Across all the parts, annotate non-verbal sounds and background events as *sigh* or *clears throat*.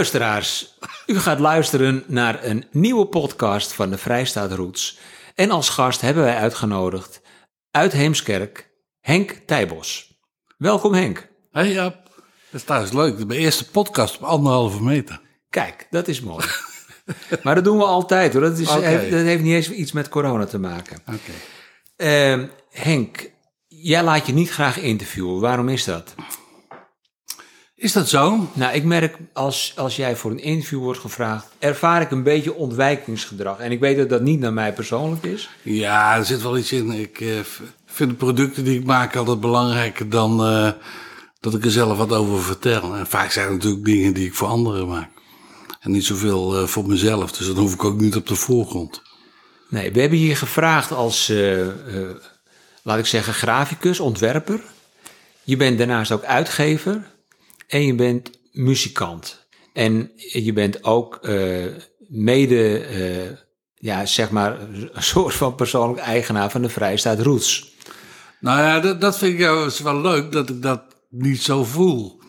luisteraars, u gaat luisteren naar een nieuwe podcast van de Vrijstaat Roots. En als gast hebben wij uitgenodigd uit Heemskerk Henk Tijbos. Welkom Henk. Hey Jaap, dat is leuk. Mijn eerste podcast op anderhalve meter. Kijk, dat is mooi. *laughs* maar dat doen we altijd hoor. Dat, is, heeft, dat heeft niet eens iets met corona te maken. Oké. Ehm, Henk, jij laat je niet graag interviewen. Waarom is dat? Is dat zo? Nou, ik merk als, als jij voor een interview wordt gevraagd, ervaar ik een beetje ontwijkingsgedrag. En ik weet dat dat niet naar mij persoonlijk is. Ja, er zit wel iets in. Ik eh, vind de producten die ik maak altijd belangrijker dan eh, dat ik er zelf wat over vertel. En vaak zijn het natuurlijk dingen die ik voor anderen maak. En niet zoveel eh, voor mezelf. Dus dan hoef ik ook niet op de voorgrond. Nee, we hebben je gevraagd als, laat ik zeggen, graficus, ontwerper. Je bent daarnaast ook uitgever en je bent muzikant. En je bent ook eh, mede, eh, ja, zeg maar, *laughs* een soort van persoonlijk eigenaar van de Vrijstaat Roots. Nou ja, dat, dat vind ik juist wel leuk dat ik dat niet zo voel.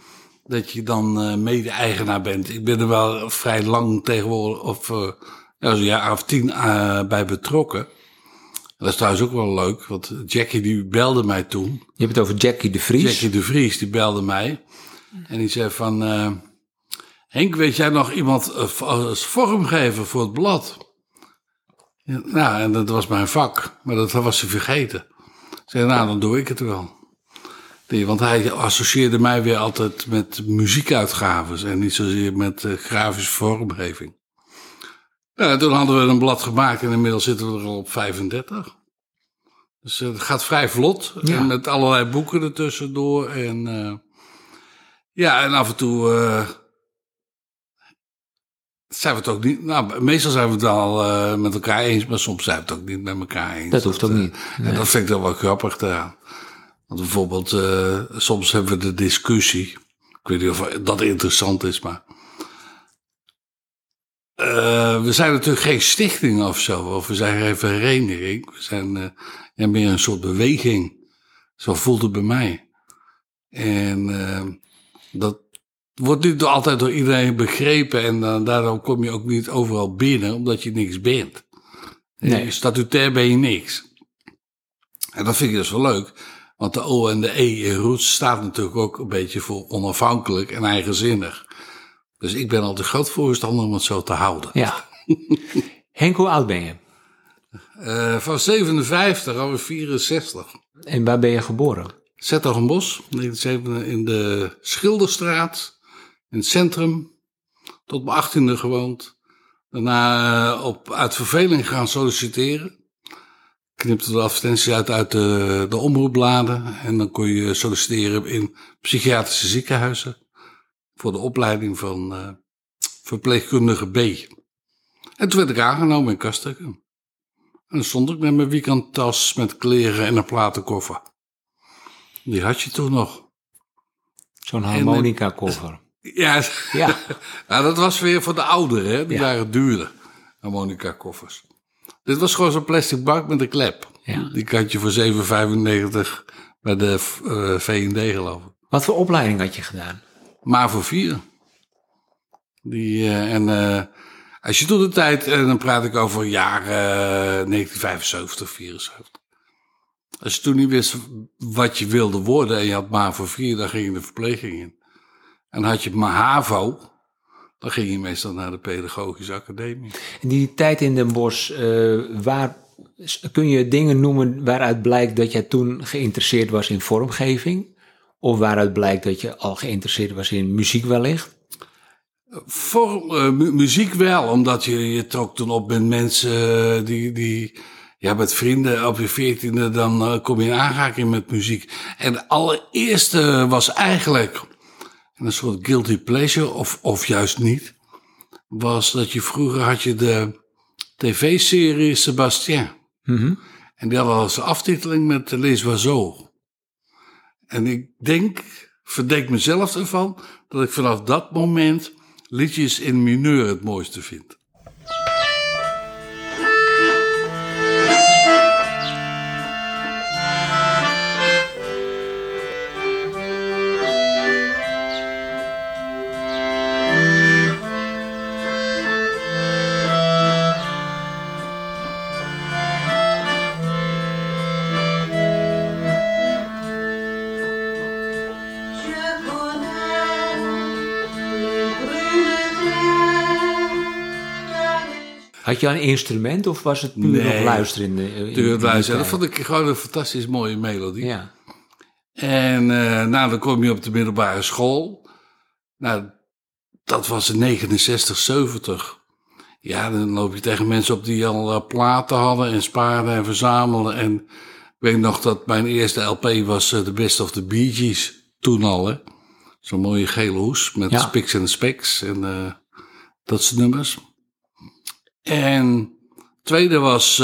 Dat je dan eh, mede-eigenaar bent. Ik ben er wel vrij lang tegenwoordig, of ja, zo'n jaar of tien bij betrokken. En dat is trouwens ook wel leuk, want Jackie die belde mij toen. Je hebt het over Jackie de Vries. Jackie de Vries, die belde mij. En die zei van... eh, Henk, weet jij nog iemand eh, als vormgever voor het blad? Ja, nou, en dat was mijn vak. Maar dat was hij vergeten. Ik zei, nou, dan doe ik het wel. Nee, want hij associeerde mij weer altijd met muziekuitgaves... en niet zozeer met eh, grafische vormgeving. Nou, toen hadden we een blad gemaakt... en inmiddels zitten we er al op 35. Dus het gaat vrij vlot. Ja. En met allerlei boeken ertussendoor. En ja, en af en toe eh, zijn we het ook niet. Nou, meestal zijn we het wel eh, met elkaar eens, maar soms zijn we het ook niet met elkaar eens. Dat hoeft ook eh, niet. En dat vind ik dan wel grappig eraan. Want bijvoorbeeld, soms hebben we de discussie. Ik weet niet of dat interessant is, maar. We zijn natuurlijk geen stichting of zo, of we zijn geen vereniging. We zijn ja, meer een soort beweging. Zo voelt het bij mij. En dat wordt niet altijd door iedereen begrepen. En eh, daardoor kom je ook niet overal binnen, omdat je niks bent. Nee. Nee. Statutair ben je niks. En dat vind ik dus wel leuk. Want de O en de E in Roots staat natuurlijk ook een beetje voor onafhankelijk en eigenzinnig. Dus ik ben altijd groot voorstander om het zo te houden. Ja. *laughs* Henk, hoe oud ben je? Eh, van 57 alweer 64. En waar ben je geboren? Zettergenbos, 1907 in de Schilderstraat, in het centrum. Tot mijn achttiende gewoond. Daarna eh, op, uit verveling gaan solliciteren. Knipte de advertenties uit uit de, de omroepbladen. En dan kon je solliciteren in psychiatrische ziekenhuizen. Voor de opleiding van eh, verpleegkundige B. En toen werd ik aangenomen in Kastrikken. En dan stond ik met mijn weekendtas met kleren en een platenkoffer. Die had je toen nog. Zo'n En, eh, harmonica-koffer. Ja, Ja. *laughs* nou, dat was weer voor de ouderen, hè? Die Ja. waren duurder, harmonica-koffers. Dit was gewoon zo'n plastic bak met een klep. Ja. Die had je voor 7,95 bij de eh V&D geloof ik. Wat voor opleiding had je gedaan? Maar voor vier. Die, eh, en eh, als je toen de tijd, en dan praat ik over jaren eh, 1975, 74. Als je toen niet wist wat je wilde worden en je had maar voor vier, dan ging je de verpleging in. En had je maar HAVO, dan ging je meestal naar de pedagogische academie. In die tijd in Den Bosch, eh, waar, kun je dingen noemen waaruit blijkt dat jij toen geïnteresseerd was in vormgeving? Of waaruit blijkt dat je al geïnteresseerd was in muziek wellicht? Voor eh, mu- muziek wel, omdat je, je trok toen op met mensen die, die, ja, met vrienden op je veertiende, dan eh, kom je in aanraking met muziek. En de allereerste was eigenlijk een soort guilty pleasure, of, of juist niet, was dat je vroeger had je de tv-serie Sébastien. Mhm. En die hadden als aftiteling met Les Oiseaux. En ik denk, verdenk mezelf ervan, dat ik vanaf dat moment liedjes in mineur het mooiste vind. Had je een instrument of was het puur Nee. nog luisteren? In de, in- Puur luisteren. Dat vond ik gewoon een fantastisch mooie melodie. Ja. En eh, nou, dan kom je op de middelbare school. Nou, dat was in 69, 70. Ja, dan loop je tegen mensen op die al eh, platen hadden en spaarden en verzamelden. En ik weet nog dat mijn eerste LP was eh, The Best of the Bee Gees. Toen al, hè. Zo'n mooie gele hoes met Ja. Spiks en Specks en dat soort nummers. En tweede was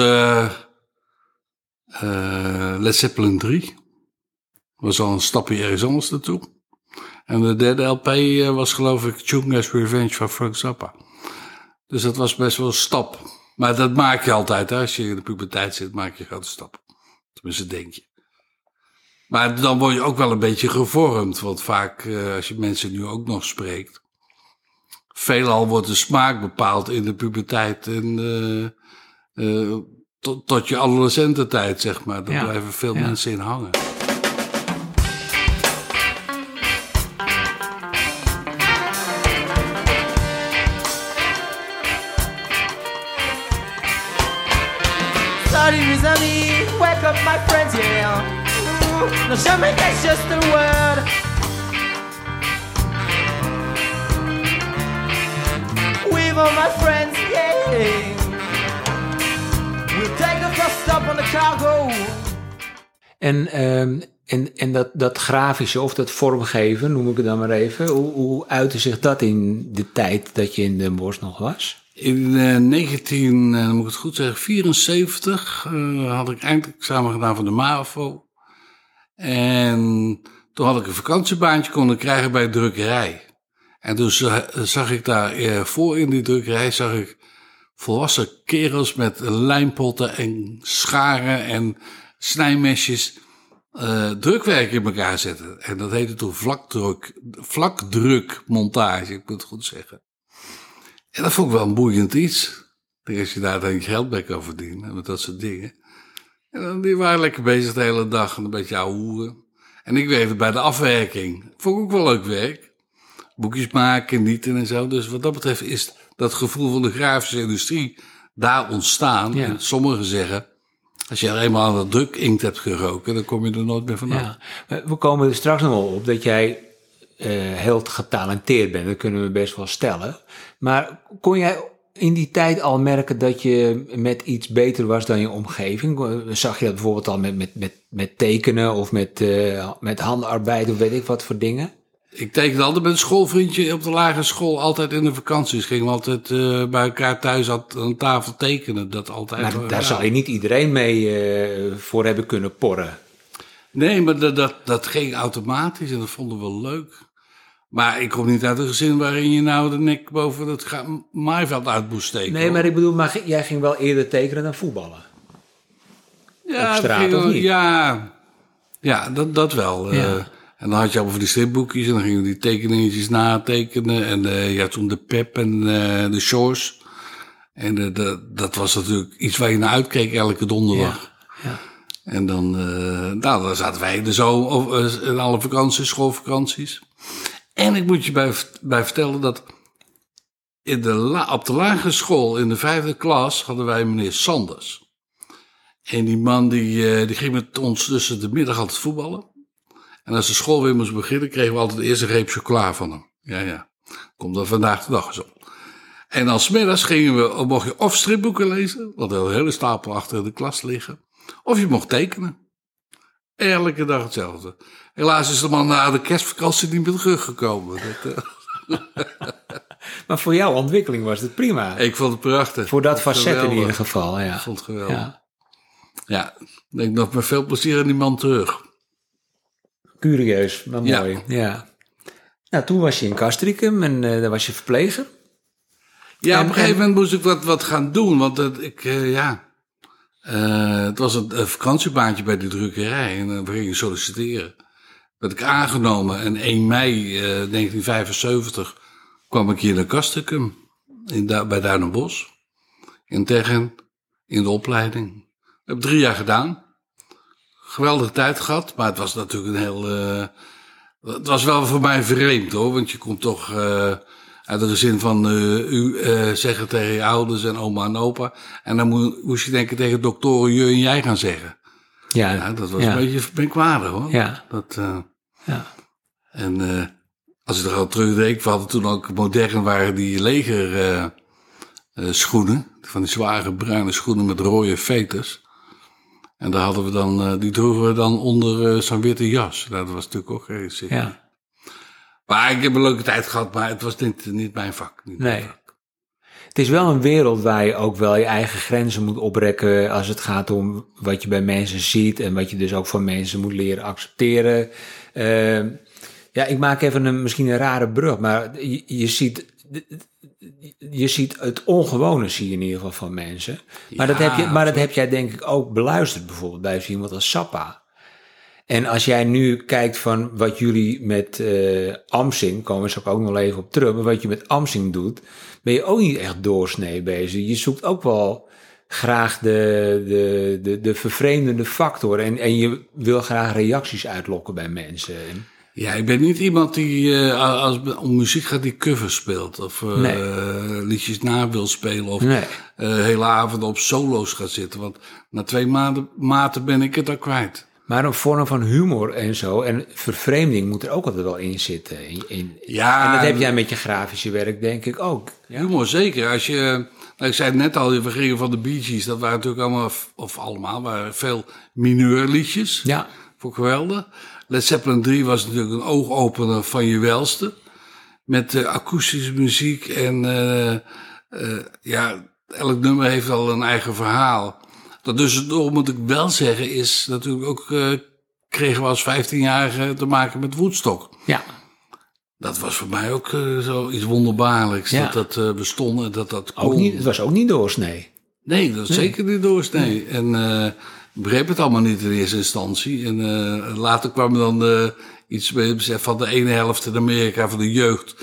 eh, Led Zeppelin 3 was al een stapje ergens anders naartoe. En de derde LP eh, was geloof ik Chunga's Revenge van Frank Zappa. Dus dat was best wel een stap. Maar dat maak je altijd. Hè? Als je in de puberteit zit, maak je grote stappen. Tenminste, denk je. Maar dan word je ook wel een beetje gevormd. Want vaak, als je mensen nu ook nog spreekt... Veelal wordt de smaak bepaald in de puberteit. En eh, eh, tot, tot je adolescententijd, zeg maar. Daar Ja, blijven veel ja. mensen in hangen. Amis, wake up my friends, yeah. Mm, No jamais that's just a word. My friends, yeah. We'll take the first stop on the cargo. En, ehm, en, en dat, dat grafische of dat vormgeven, noem ik het dan maar even. Hoe, hoe uitte zich dat in de tijd dat je in Den Bosch nog was? In eh, 19, eh, moet ik het goed zeggen, 74 eh, had ik eindexamen gedaan van de MAVO. En toen had ik een vakantiebaantje kunnen krijgen bij een drukkerij. En za- zag ik daar eh, voor in die drukkerij, zag ik volwassen kerels met lijmpotten en scharen en snijmesjes eh, drukwerk in elkaar zetten. En dat heette toen vlakdruk, vlakdrukmontage, ik moet het goed zeggen. En dat vond ik wel een boeiend iets. Als je daar dan geld bij kan verdienen, met dat soort dingen. En dan, die waren lekker bezig de hele dag en een beetje ouwe. En ik werkte bij de afwerking. Vond ik ook wel leuk werk. Boekjes maken, nieten en zo. Dus wat dat betreft is dat gevoel van de grafische industrie daar ontstaan. Ja. En sommigen zeggen, als je er eenmaal aan dat druk inkt hebt geroken, dan kom je er nooit meer vanaf. Ja. We- komen er straks nog wel op dat jij eh, heel getalenteerd bent. Dat kunnen we best wel stellen. Maar kon jij in die tijd al merken dat je met iets beter was dan je omgeving? Zag je dat bijvoorbeeld al met, met, met, met tekenen of met, eh, met handarbeid of weet ik wat voor dingen? Ik tekende altijd met een schoolvriendje op de lagere school, altijd in de vakanties. Gingen we altijd eh, bij elkaar thuis aan aan tafel tekenen. Dat altijd. Maar wel daar zal je niet iedereen mee eh, voor hebben kunnen porren. Nee, maar dat, dat, dat ging automatisch en dat vonden we leuk. Maar ik kom niet uit een gezin waarin je nou de nek boven het maaiveld uit moest steken. Nee, hoor. maar ik bedoel, maar jij ging wel eerder tekenen dan voetballen. ja, op dat straat, ging of wel- niet? Ja, ja dat, dat wel. eh. En dan had je over die stripboekjes en dan gingen die tekeningetjes natekenen. En eh ja, toen de Pep en eh, de Shores. En eh, de, dat was natuurlijk iets waar je naar uitkeek elke donderdag. Ja. En dan, eh, nou, dan zaten wij er zo of, in alle vakanties, schoolvakanties. En ik moet je bij, bij vertellen dat in de op de lagere school in de vijfde klas hadden wij meneer Sanders. En die man die, die ging met ons tussen de middag altijd voetballen. En als de school weer moest beginnen, kregen we altijd eerst een reep chocola van hem. Ja, ja. Komt dan vandaag de dag eens op. En dan 's middags gingen we, mocht je of stripboeken lezen, want er een hele stapel achter de klas liggen. Of je mocht tekenen. Elke dag hetzelfde. Helaas is de man na de kerstvakantie niet meer teruggekomen. Dat, eh, *laughs* Maar voor jouw ontwikkeling was het prima. ik vond het prachtig. voor dat Geweldig. facet in ieder geval, ja. Ik vond het geweldig. Ja. ja. ik denk nog met veel plezier aan die man terug. Curieus, maar mooi. Ja. Nou, toen was je in Castricum en eh, daar was je verpleger. Ja, En- op een gegeven en- moment moest ik wat, wat gaan doen. Want het, ik, eh, ja, Eh, het was een, een vakantiebaantje bij de drukkerij. En dan ging ik solliciteren. Werd ik aangenomen. En 1 mei eh, 1975 kwam ik hier naar Castricum. In, bij Duinenbos. In Teggen. In de opleiding. heb drie jaar gedaan. Geweldige tijd gehad. Maar het was natuurlijk een heel... eh, het was wel voor mij vreemd hoor. Want je komt toch... eh, uit een gezin van eh, u zeggen tegen je ouders en oma en opa. En dan moe- moest je denken tegen doktoren je en jij gaan zeggen. Ja, Ja, dat was ja. een beetje merkwaardig hoor. Ja. Dat, Ja. en als ik er al terugdenk, we hadden toen ook modern waren die leger schoenen. Van die zware bruine schoenen met rode veters. En daar hadden we dan, eh, die droegen we dan onder eh, zo'n witte jas. Nou, dat was natuurlijk ook heel ziek. ja. Maar ik heb een leuke tijd gehad, maar het was niet, niet mijn vak. Niet mijn Nee. vak. Het is wel een wereld waar je ook wel je eigen grenzen moet oprekken als het gaat om wat je bij mensen ziet en wat je dus ook van mensen moet leren accepteren. Eh, ja, ik maak even een, misschien een rare brug, maar je, je ziet. Je ziet het ongewone, zie je in ieder geval van mensen. Maar, dat heb je, maar dat heb jij denk ik ook beluisterd, bijvoorbeeld bij iemand als Sappa. En als jij nu kijkt van wat jullie met eh Amsing, komen we straks ook nog even op terug, maar wat je met Amsing doet, ben je ook niet echt doorsnee bezig. Je zoekt ook wel graag de, de, de, de vervreemdende factor en, en je wil graag reacties uitlokken bij mensen. Ja, ik ben niet iemand die eh, als om muziek gaat die covers speelt. Of eh, Nee. liedjes na wil spelen. Of Nee. eh, hele avonden op solo's gaat zitten. Want na twee maanden, maten ben ik het al kwijt. Maar een vorm van humor en zo en vervreemding moet er ook altijd wel in zitten. In, in, Ja, en dat heb jij met je grafische werk denk ik ook. Ja? Humor zeker. Als je, nou, ik zei het net al, we gingen van de Bee Gees. Dat waren natuurlijk allemaal, of allemaal, waren veel mineurliedjes. Ja. Ik geweldig. Led Zeppelin 3 was natuurlijk een oogopener van je welste. Met eh, akoestische muziek en eh, eh, ja, elk nummer heeft al een eigen verhaal. Dat dus, door moet ik wel zeggen, is natuurlijk ook, kregen we als 15-jarige te maken met Woodstock. Ja. Dat was voor mij ook eh, zoiets wonderbaarlijks. Ja. Dat dat eh, bestond en dat dat Ook kon. niet, het was ook niet doorsnee. Nee, dat is zeker niet doorsnee. En eh, ik begreep het allemaal niet in eerste instantie. En eh, later kwam dan eh, iets besef van de ene helft in Amerika van de jeugd.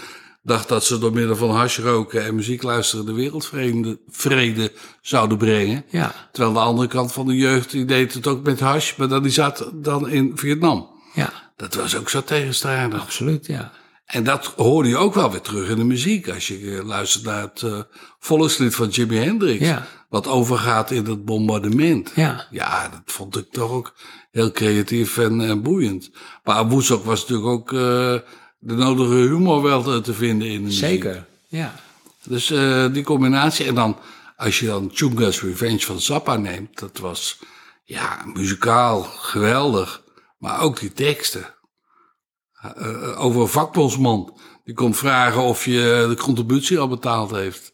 Dacht dat ze door middel van hash roken en muziek luisteren de wereldvrede vrede zouden brengen. Ja. Terwijl de andere kant van de jeugd, die deed het ook met hash, maar dan, die zat dan in Vietnam. Ja, Dat was ook zo tegenstrijdig. absoluut, ja. En dat hoorde je ook wel weer terug in de muziek. Als je eh, luistert naar het eh, volkslied van Jimi Hendrix. Ja. Wat overgaat in het bombardement. Ja. Ja, dat vond ik toch ook heel creatief en, en boeiend. Maar Woodstock was natuurlijk ook eh, de nodige humor wel te, te vinden in de muziek. Zeker, ja. Dus eh, die combinatie. En dan, als je dan Chunga's Revenge van Zappa neemt. Dat was, ja, muzikaal geweldig. Maar ook die teksten. Eh, over een vakbondsman. Die komt vragen of je de contributie al betaald heeft.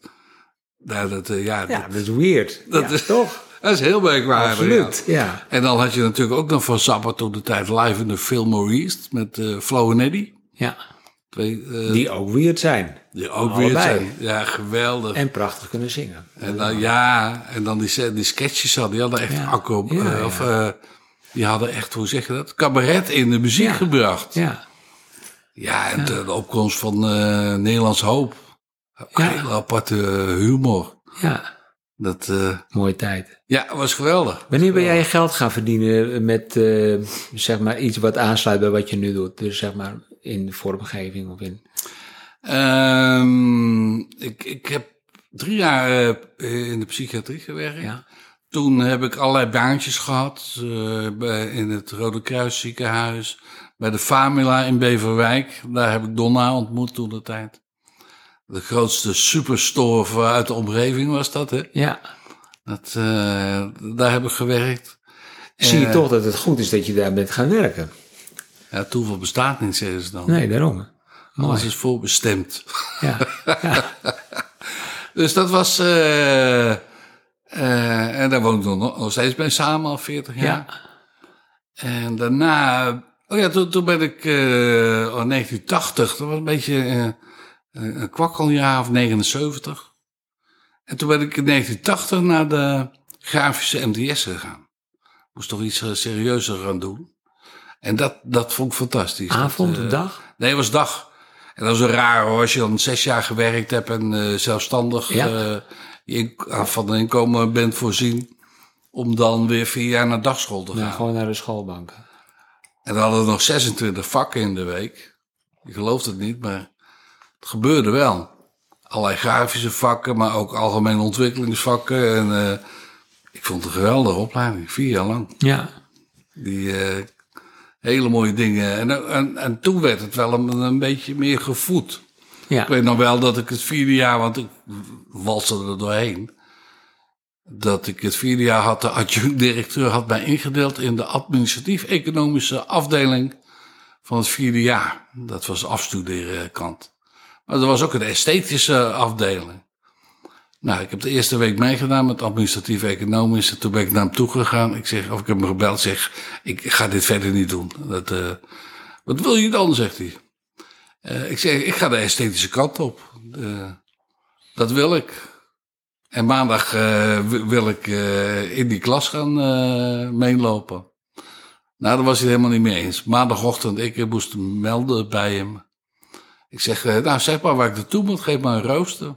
Nou, dat, eh, ja, Ja, dat, is weird. dat ja, is toch? *laughs* Dat is heel merkwaardig. Absoluut, ja. ja. En dan had je natuurlijk ook nog van Zappa toen de tijd live in de Fillmore East. Met eh Flo en Eddie. Ja, Twee, eh, die ook weird zijn. die ook allebei. weer zijn. Ja, geweldig. En prachtig kunnen zingen. En dan, ja, en dan die, die sketches hadden, die hadden echt Ja. of die hadden echt, hoe zeg je dat, cabaret in de muziek gebracht. Ja, Ja, en De, de opkomst van Nederlands Hoop. Ja. Hele aparte humor. ja. Dat, eh, Mooie tijd. ja, was geweldig. Wanneer ben jij je geld gaan verdienen met eh, zeg maar iets wat aansluit bij wat je nu doet? Dus zeg maar in de vormgeving of in. Ehm, ik, ik heb drie jaar eh, in de psychiatrie gewerkt. Ja. Toen heb ik allerlei baantjes gehad. eh, bij, in het Rode Kruis ziekenhuis. Bij de Famila in Beverwijk. Daar heb ik Donna ontmoet toen de tijd. De grootste superstore uit de omgeving was dat, hè? Ja. Dat, eh, daar heb ik gewerkt. Zie je Eh, toch dat het goed is dat je daar bent gaan werken? Ja, toeval bestaat niet, zeggen ze dan. Nee, daarom. Alles is voorbestemd. Ja. ja. *laughs* Dus dat was. eh, en daar woon ik nog, nog steeds bij samen al 40 jaar. ja. En daarna. Oh ja, toen, toen ben ik. oh, 1980, dat was een beetje. Eh, een kwakkeljaar of 79. En toen ben ik in 1980 naar de grafische MDS gegaan. Moest toch iets eh, serieuzer gaan doen. En dat, dat vond ik fantastisch. Avond, Dat, eh, dag? Nee, het was dag. En dat is een raar hoor, als je dan zes jaar gewerkt hebt en zelfstandig Ja. je in- van een inkomen bent voorzien. Om dan weer vier jaar naar dagschool te gaan. Ja, gewoon naar de schoolbanken. En dan hadden we nog 26 vakken in de week. Je gelooft het niet, maar het gebeurde wel. allerlei grafische vakken, maar ook algemene ontwikkelingsvakken. En eh, ik vond het een geweldige opleiding, vier jaar lang. Ja. Die eh, hele mooie dingen. En, en, en toen werd het wel een, een beetje meer gevoed. Ja. Ik weet nog wel dat ik het vierde jaar, want ik walste er doorheen. Dat ik het vierde jaar had, de adjunct-directeur had mij ingedeeld in de administratief-economische afdeling van het vierde jaar. Dat was de afstuderen kant. Maar er was ook een esthetische afdeling. Nou, ik heb de eerste week meegedaan met administratief-economische. Toen ben ik naar hem toe gegaan. Ik zeg, of ik heb hem gebeld, zeg, ik ga dit verder niet doen. Dat, eh, wat wil je dan, zegt hij. Eh, ik zeg, ik ga de esthetische kant op. Eh, dat wil ik. En maandag wi- wil ik in die klas gaan meelopen. Nou, daar was hij het helemaal niet mee eens. Maandagochtend, ik moest melden bij hem. Ik zeg, eh, nou zeg maar waar ik naartoe moet, geef maar een rooster.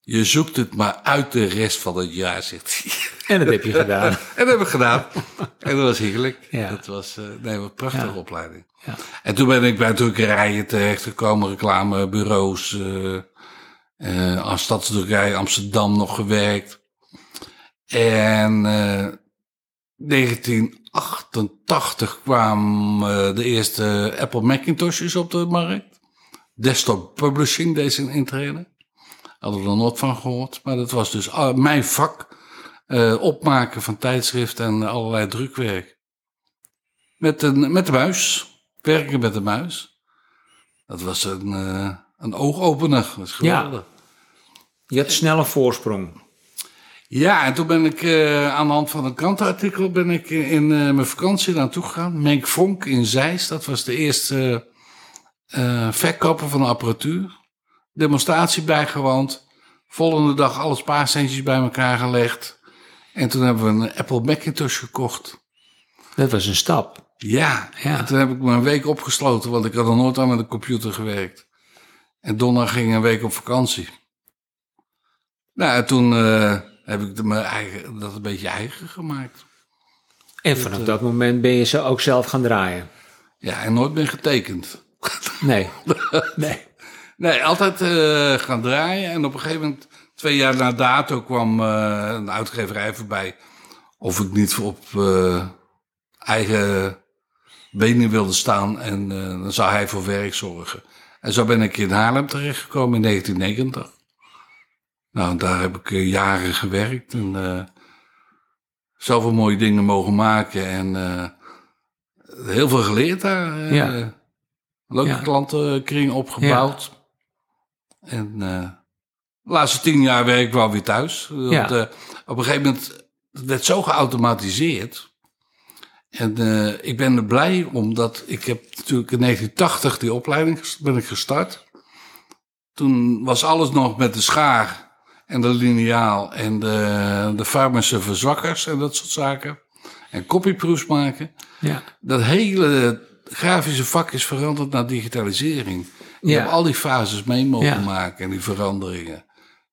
Je zoekt het maar uit de rest van het jaar, zegt hij. En dat heb je gedaan. *laughs* En dat heb ik gedaan. En dat was heerlijk. Ja. Dat was eh, nee, wat een prachtige Ja. opleiding. Ja. En toen ben ik bij drukkerijen terechtgekomen, reclamebureaus. eh als stadsdrukkerij Amsterdam nog gewerkt. En eh 1988 kwamen de eerste Apple Macintoshes op de markt. Desktop Publishing deed zijn intrede. Hadden we er nooit van gehoord. Maar dat was dus ah, mijn vak. eh, opmaken van tijdschriften en allerlei drukwerk. Met, een, met de muis. Werken met de muis. Dat was een, eh, een oogopener. Dat is Ja. geweldig. Je had snel een voorsprong. Ja, en toen ben ik eh, aan de hand van een krantenartikel ben ik in, in, mijn vakantie naartoe gegaan. Menk Vonk in Zeist, dat was de eerste eh verkoper van de apparatuur. Demonstratie bijgewoond. Volgende dag alle spaarcentjes bij elkaar gelegd. En toen hebben we een Apple Macintosh gekocht. Dat was een stap. Ja, Ja. en toen heb ik me een week opgesloten, want ik had nog nooit aan met een computer gewerkt. En donderdag ging ik een week op vakantie. Nou, en toen eh, heb ik de, mijn eigen, dat een beetje eigen gemaakt. En vanaf dat moment ben je ze ook zelf gaan draaien. Ja, en nooit meer getekend. Nee. *laughs* Nee. Nee, altijd eh, gaan draaien. En op een gegeven moment, twee jaar na dato, kwam eh, een uitgeverij voorbij. Of ik niet op eh, eigen benen wilde staan. En dan zou hij voor werk zorgen. En zo ben ik in Haarlem terechtgekomen in 1990. Nou, daar heb ik jaren gewerkt. En zoveel mooie dingen mogen maken. En heel veel geleerd daar. Ja. Leuke Ja. klantenkring opgebouwd. En eh, de laatste tien jaar werk ik wel weer thuis. Want, Ja. eh, op een gegeven moment het werd zo geautomatiseerd. En eh, ik ben er blij omdat ik heb natuurlijk in 1980 die opleiding ben ik gestart. Toen was alles nog met de schaar en de lineaal en de, de farmische verzwakkers en dat soort zaken. En copyproofs maken Ja. dat hele grafische vak is veranderd naar digitalisering. Je Ja. hebt al die fases mee mogen Ja. maken en die veranderingen.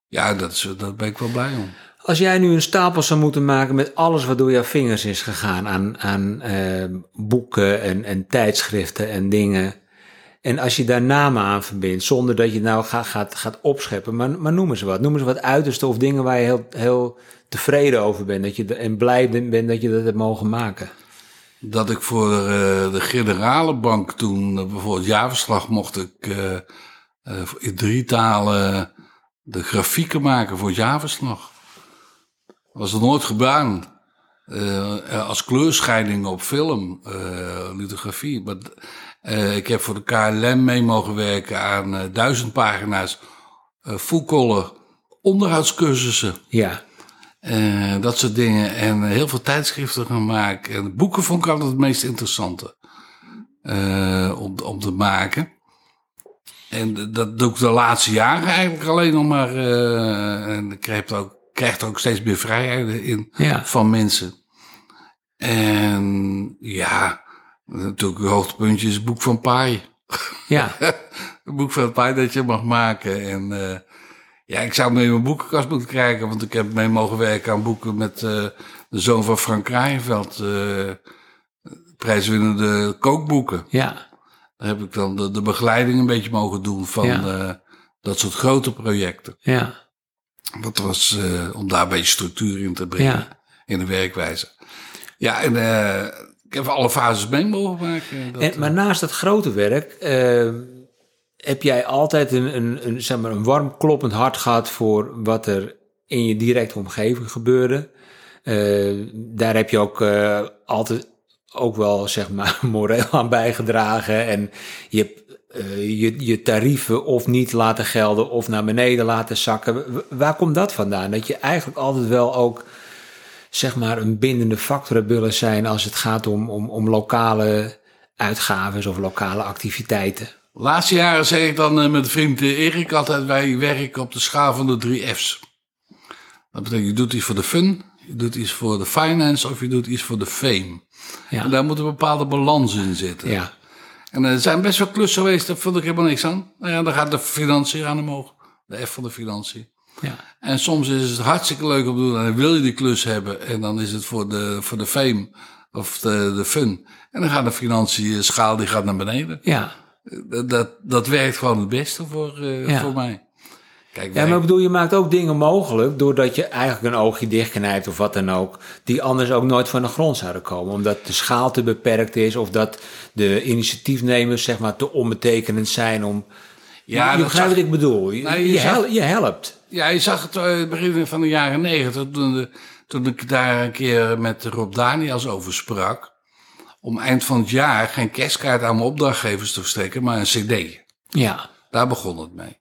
Ja, dat, is, daar ben ik wel blij om. Als jij nu een stapel zou moeten maken met alles wat door jouw vingers is gegaan aan, aan eh, boeken en, en tijdschriften en dingen. En als je daar namen aan verbindt, zonder dat je het nou gaat, gaat, gaat opscheppen, maar, maar noem eens wat. Noem eens wat uiterste of dingen waar je heel, heel tevreden over bent dat je, en blij bent dat je dat hebt mogen maken. Dat ik voor eh, de generale bank toen eh, bijvoorbeeld jaarverslag mocht ik eh, in drie talen de grafieken maken voor het jaarverslag. Dat was er nooit gedaan. Als kleurscheiding op film, lithografie. Maar ik heb voor de KLM mee mogen werken aan duizend pagina's eh full color onderhoudscursussen. Ja, Eh, dat soort dingen. En heel veel tijdschriften gaan maken. En boeken vond ik altijd het meest interessante. eh, om, om te maken. En dat doe ik de laatste jaren eigenlijk alleen nog maar. eh, en ik krijg ook, krijg er ook steeds meer vrijheden in Ja. van mensen. En ja, natuurlijk een hoogtepuntje is het boek van Pai. ja, *laughs* Een boek van Pai dat je mag maken. En ja, ik zou in mijn boekenkast moeten krijgen. Want ik heb mee mogen werken aan boeken met eh, de zoon van Frank Kraaienveld. eh prijswinnende kookboeken. ja, Daar heb ik dan de, de begeleiding een beetje mogen doen van Ja. eh, Dat soort grote projecten. Ja. Dat was om daar een beetje structuur in te brengen. Ja. In de werkwijze. Ja, en ik heb alle fases mee mogen maken. Dat, En, maar naast het grote werk heb jij altijd een, een, een, zeg maar een warm kloppend hart gehad voor wat er in je directe omgeving gebeurde. Eh, daar heb je ook eh, altijd ook wel zeg maar *laughs* moreel aan bijgedragen. En je hebt eh, je, je tarieven of niet laten gelden of naar beneden laten zakken. Waar komt dat vandaan? Dat je eigenlijk altijd wel ook zeg maar een bindende factor hebt willen zijn als het gaat om, om, om lokale uitgaves of lokale activiteiten. Laatste jaren zeg ik dan eh, met vriend eh, Erik altijd: wij werken op de schaal van de drie F's. Dat betekent, je doet iets voor de fun, je doet iets voor de finance of je doet iets voor de fame. En Ja, daar moet een bepaalde balans in zitten. ja, En er zijn best wel klussen geweest, daar vond ik helemaal niks aan. Nou ja, dan gaat de financiën aan omhoog. De F van de financiën. ja, En soms is het hartstikke leuk om te doen en dan wil je die klus hebben. En dan is het voor de, voor de fame of de, de fun. En dan gaat de financiën schaal die gaat naar beneden. ja. Dat, dat, dat werkt gewoon het beste voor, eh, Ja. voor mij. Kijk, Ja, wij- maar ik bedoel, je maakt ook dingen mogelijk doordat je eigenlijk een oogje dichtknijpt of wat dan ook, die anders ook nooit van de grond zouden komen. Omdat de schaal te beperkt is of dat de initiatiefnemers zeg maar te onbetekenend zijn om... Ja, je begrijpt wat ik bedoel. Je, je je, zag- hel- je helpt. Ja, je zag het eh, begin van de jaren negentig, toen, de- toen ik daar een keer met Rob Daniels over sprak. Om eind van het jaar geen kerstkaart aan mijn opdrachtgevers te verstrekken, maar een cd. Ja, Daar begon het mee.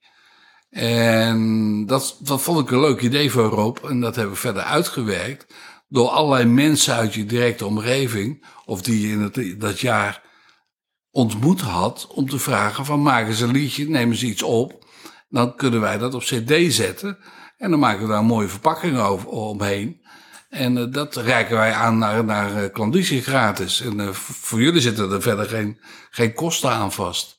En dat, dat vond ik een leuk idee voor Rob. En dat hebben we verder uitgewerkt. Door allerlei mensen uit je directe omgeving, of die je in het, dat jaar ontmoet had, om te vragen van maken ze een liedje, nemen ze iets op. Dan kunnen wij dat op cd zetten. En dan maken we daar een mooie verpakking over, omheen. En eh, dat reiken wij aan naar, naar eh, klandizie gratis. En eh, voor jullie zitten er verder geen, geen kosten aan vast.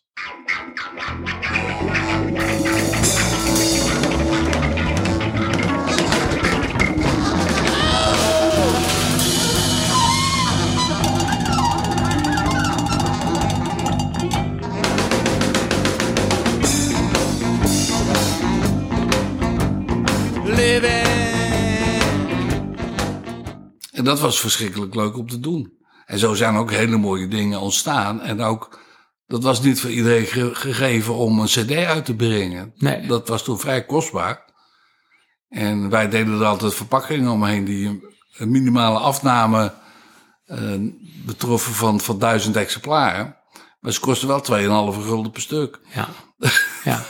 En dat was verschrikkelijk leuk om te doen. En zo zijn ook hele mooie dingen ontstaan. En ook, dat was niet voor iedereen ge- gegeven om een cd uit te brengen. Nee. Dat was toen vrij kostbaar. En wij deden er altijd verpakkingen omheen die een, minimale afname eh, betroffen van, van duizend exemplaren. Maar ze kosten wel 2,5 gulden per stuk. ja, *laughs* ja,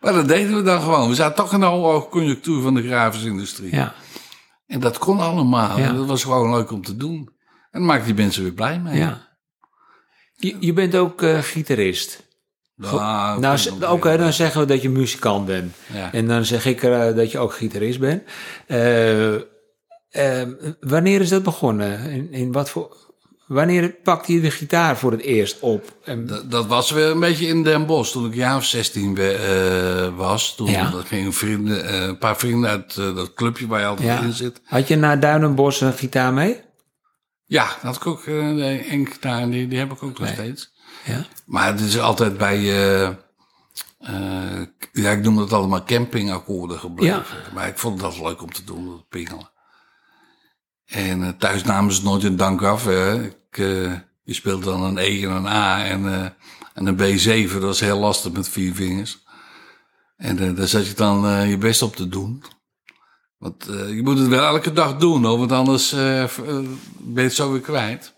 Maar dat deden we dan gewoon. We zaten toch in de hoge conjunctuur van de grafische industrie. ja. En dat kon allemaal. Ja. Dat was gewoon leuk om te doen. En dan maakte die mensen weer blij mee. ja. Je, je bent ook eh, gitarist. Nou, Nou, dat oké, dan zeggen we dat je muzikant bent. Ja. En dan zeg ik eh, dat je ook gitarist bent. Eh, eh, wanneer is dat begonnen? In, in wat voor, wanneer pakte je de gitaar voor het eerst op? En, Dat, dat was weer een beetje in Den Bosch. Toen ik jaar of 16 we- eh, was. Toen Ja. gingen vrienden, eh, een paar vrienden uit eh, dat clubje waar je altijd ja. in zit. Had je naar Duinenbos een gitaar mee? Ja, dat had ik ook een gitaar. Die, die heb ik ook nog Nee. steeds. Ja. Maar het is altijd bij... ja, ik noem het allemaal campingakkoorden gebleven. Maar ik vond het altijd leuk om te doen, dat pingelen. En eh, thuis namen ze nooit een dank af. Hè. Ik, eh, je speelt dan een E en een A en, eh, en een B7. Dat is heel lastig met vier vingers. En daar zat je dan je best op te doen. Want je moet het wel elke dag doen, hoor, want anders ben je het zo weer kwijt.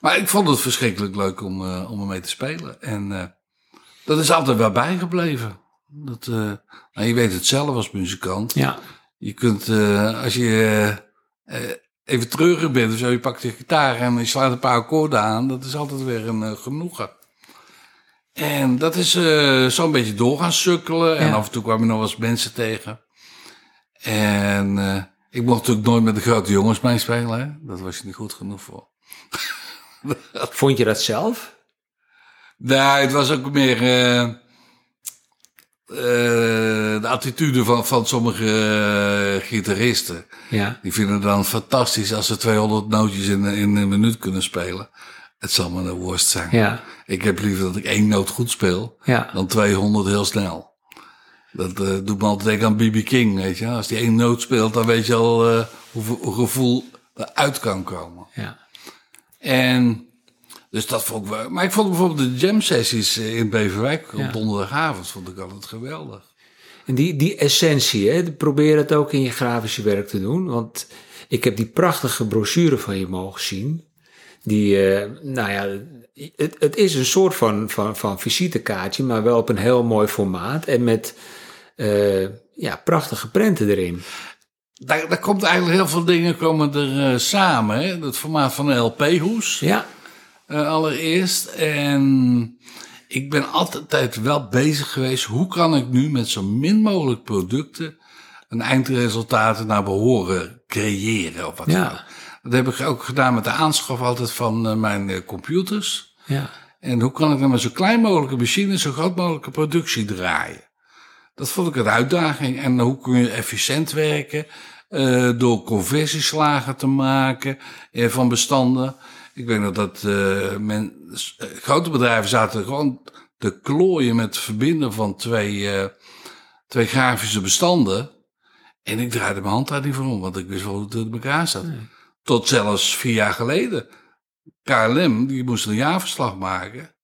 Maar ik vond het verschrikkelijk leuk om, eh, om ermee te spelen. En dat is altijd wel bijgebleven. Dat, nou, je weet het zelf als muzikant. Ja. Je kunt, als je even treurig bent of zo, je pakt je gitaar en je slaat een paar akkoorden aan. Dat is altijd weer een eh, genoegen. En dat is eh, zo'n beetje door gaan sukkelen. En af en toe kwamen nog wel eens mensen tegen. En eh, ik mocht natuurlijk nooit met de grote jongens meespelen. Hè? Dat was je niet goed genoeg voor. *laughs* Vond je dat zelf? Nee, het was ook meer eh, de attitude van, van sommige eh, gitaristen. Ja. Die vinden het dan fantastisch als ze 200 nootjes in, in een minuut kunnen spelen. Het zal me de worst zijn. Ja. Ik heb liever dat ik één noot goed speel Ja. dan 200 heel snel. Dat eh, doet me altijd denken aan B.B. King, weet je. Als die één noot speelt, dan weet je al hoeveel hoe gevoel eruit kan komen. Ja. En dus dat vond ik wel. Maar ik vond bijvoorbeeld de jam sessies in Beverwijk Ja. op donderdagavond vond ik altijd geweldig. En die, die essentie, hè, probeer het ook in je grafische werk te doen. Want ik heb die prachtige brochure van je mogen zien. Die, eh, nou ja, het, het is een soort van, van, van visitekaartje, maar wel op een heel mooi formaat. En met eh, ja, prachtige prenten erin. Daar, daar komt eigenlijk heel veel dingen komen er eh, samen. Hè? Het formaat van een LP-hoes. Ja, eh, allereerst. En ik ben altijd wel bezig geweest. Hoe kan ik nu met zo min mogelijk producten een eindresultaat naar behoren creëren? Of wat Ja. ook. Dat heb ik ook gedaan met de aanschaf altijd van eh, mijn eh, computers. ja, En hoe kan ik dan met zo klein mogelijke machine zo groot mogelijke productie draaien? Dat vond ik een uitdaging. En hoe kun je efficiënt werken door conversieslagen te maken van bestanden. Ik weet nog dat eh, men, eh, grote bedrijven zaten gewoon te klooien met het verbinden van twee, eh, twee grafische bestanden. En ik draaide mijn hand daar niet voor om, want ik wist wel hoe het in elkaar zat. Tot zelfs vier jaar geleden. KLM, die moest een jaarverslag maken.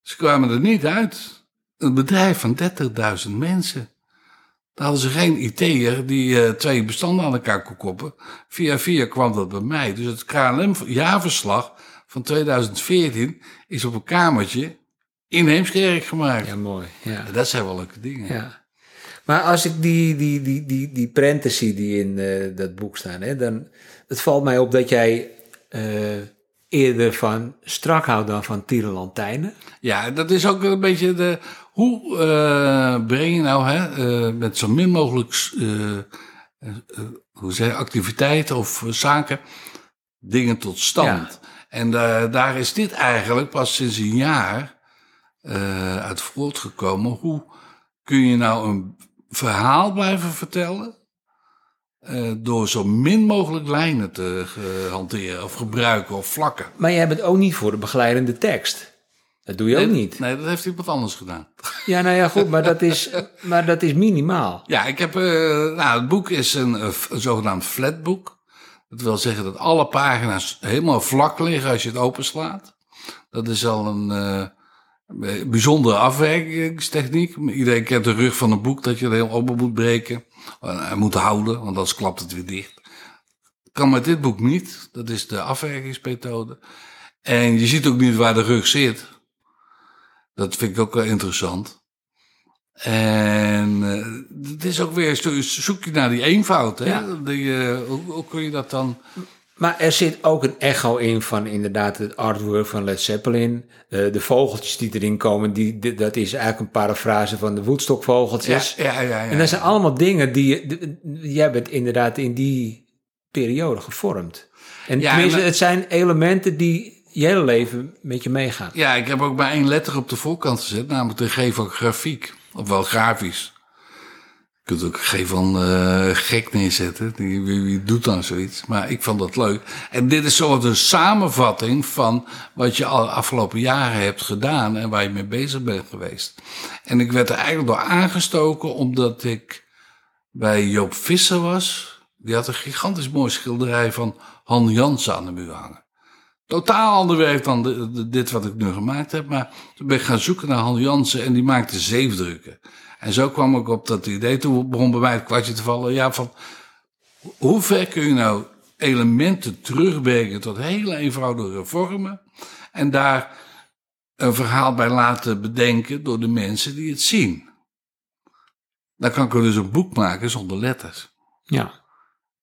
Ze kwamen er niet uit. Een bedrijf van 30.000 mensen. Daar hadden ze geen IT'er die eh, twee bestanden aan elkaar kon koppen. Via via kwam dat bij mij. Dus het KLM-jaarverslag van 2014 is op een kamertje in Heemskerk gemaakt. ja, mooi. Ja. Dat zijn wel leuke dingen. Ja. Maar als ik die, die, die, die, die prenten zie die in eh, dat boek staan, hè, dan het valt mij op dat jij eh, eerder van strak houdt dan van tierenlantijnen. Ja, dat is ook een beetje de. Hoe eh, breng je nou hè, eh, met zo min mogelijk eh, hoe zeg je, activiteiten of zaken dingen tot stand? En daar is dit eigenlijk pas sinds een jaar uit voortgekomen. Hoe kun je nou een verhaal blijven vertellen? door zo min mogelijk lijnen te hanteren of gebruiken of vlakken. Maar jij bent ook niet voor de begeleidende tekst. Dat doe je ook niet. Nee, dat heeft iemand anders gedaan. Ja, nou ja, goed, maar dat is, *laughs* maar dat is minimaal. Ja, ik heb, eh, nou, het boek is een, eh, een zogenaamd flatboek. Dat wil zeggen dat alle pagina's helemaal vlak liggen als je het openslaat. Dat is al een eh, bijzondere afwerkingstechniek. Iedereen kent de rug van een boek dat je het heel open moet breken. En moet houden, want anders klapt het weer dicht. Kan met dit boek niet. Dat is de afwerkingsmethode. En je ziet ook niet waar de rug zit. Dat vind ik ook wel interessant. En eh, het is ook weer, zo- zoek je naar die eenvoud. Hè? Ja. Die, eh, hoe, hoe kun je dat dan... Maar er zit ook een echo in van inderdaad het artwork van Led Zeppelin. Eh, de vogeltjes die erin komen, die, die- dat is eigenlijk een parafrase van de Woodstock-vogeltjes. ja, ja, ja. En dat zijn allemaal dingen die je, jij bent inderdaad in die periode gevormd. En Ja, tenminste, maar- het zijn elementen die je leven met je meegaan. Ja, ik heb ook maar één letter op de voorkant gezet, namelijk de G van grafiek. Of wel grafisch. Je kunt ook G van eh, gek neerzetten. Wie, wie doet dan zoiets? Maar ik vond dat leuk. En dit is soort een samenvatting van wat je al afgelopen jaren hebt gedaan en waar je mee bezig bent geweest. En ik werd er eigenlijk door aangestoken omdat ik bij Joop Visser was. Die had een gigantisch mooi schilderij van Han Jansen aan de muur hangen totaal ander werk dan de- de- dit wat ik nu gemaakt heb. Maar toen ben ik gaan zoeken naar Han Jansen en die maakte zeefdrukken. En zo kwam ik op dat idee. Toen begon bij mij het kwartje te vallen. Ja, van hoe ver kun je nou elementen terugbrengen tot hele eenvoudige vormen. En daar een verhaal bij laten bedenken door de mensen die het zien. Dan kan ik er dus een boek maken zonder letters. Ja,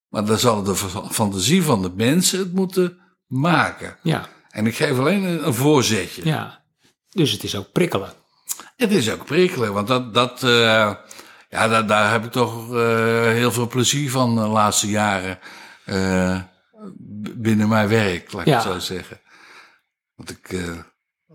Maar dan zal de fa- fantasie van de mensen het moeten maken. ja, En ik geef alleen een, een voorzetje. ja. Dus het is ook prikkelen. Het is ook prikkelen, want dat, dat, eh, ja, daar, daar heb ik toch eh, heel veel plezier van de laatste jaren eh, binnen mijn werk, laat ik Ja. het zo zeggen. Want ik,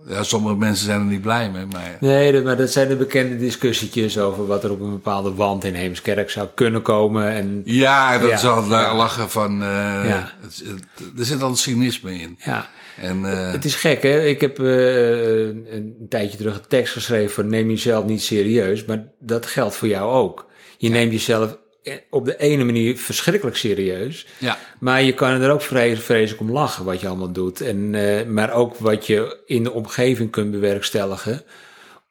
Ja, sommige mensen zijn er niet blij mee, maar... Nee, dat- maar dat zijn de bekende discussietjes over wat er op een bepaalde wand in Heemskerk zou kunnen komen. En Ja, dat Ja. is al Ja. lachen van... eh, Ja. het- het- er zit al cynisme in. ja, En, eh, het is gek hè. Ik heb eh, een, tijdje terug een tekst geschreven van neem jezelf niet serieus. Maar dat geldt voor jou ook. Je neemt jezelf op de ene manier verschrikkelijk serieus. ja. Maar je kan er ook vreselijk om lachen wat je allemaal doet. En, eh, maar ook wat je in de omgeving kunt bewerkstelligen.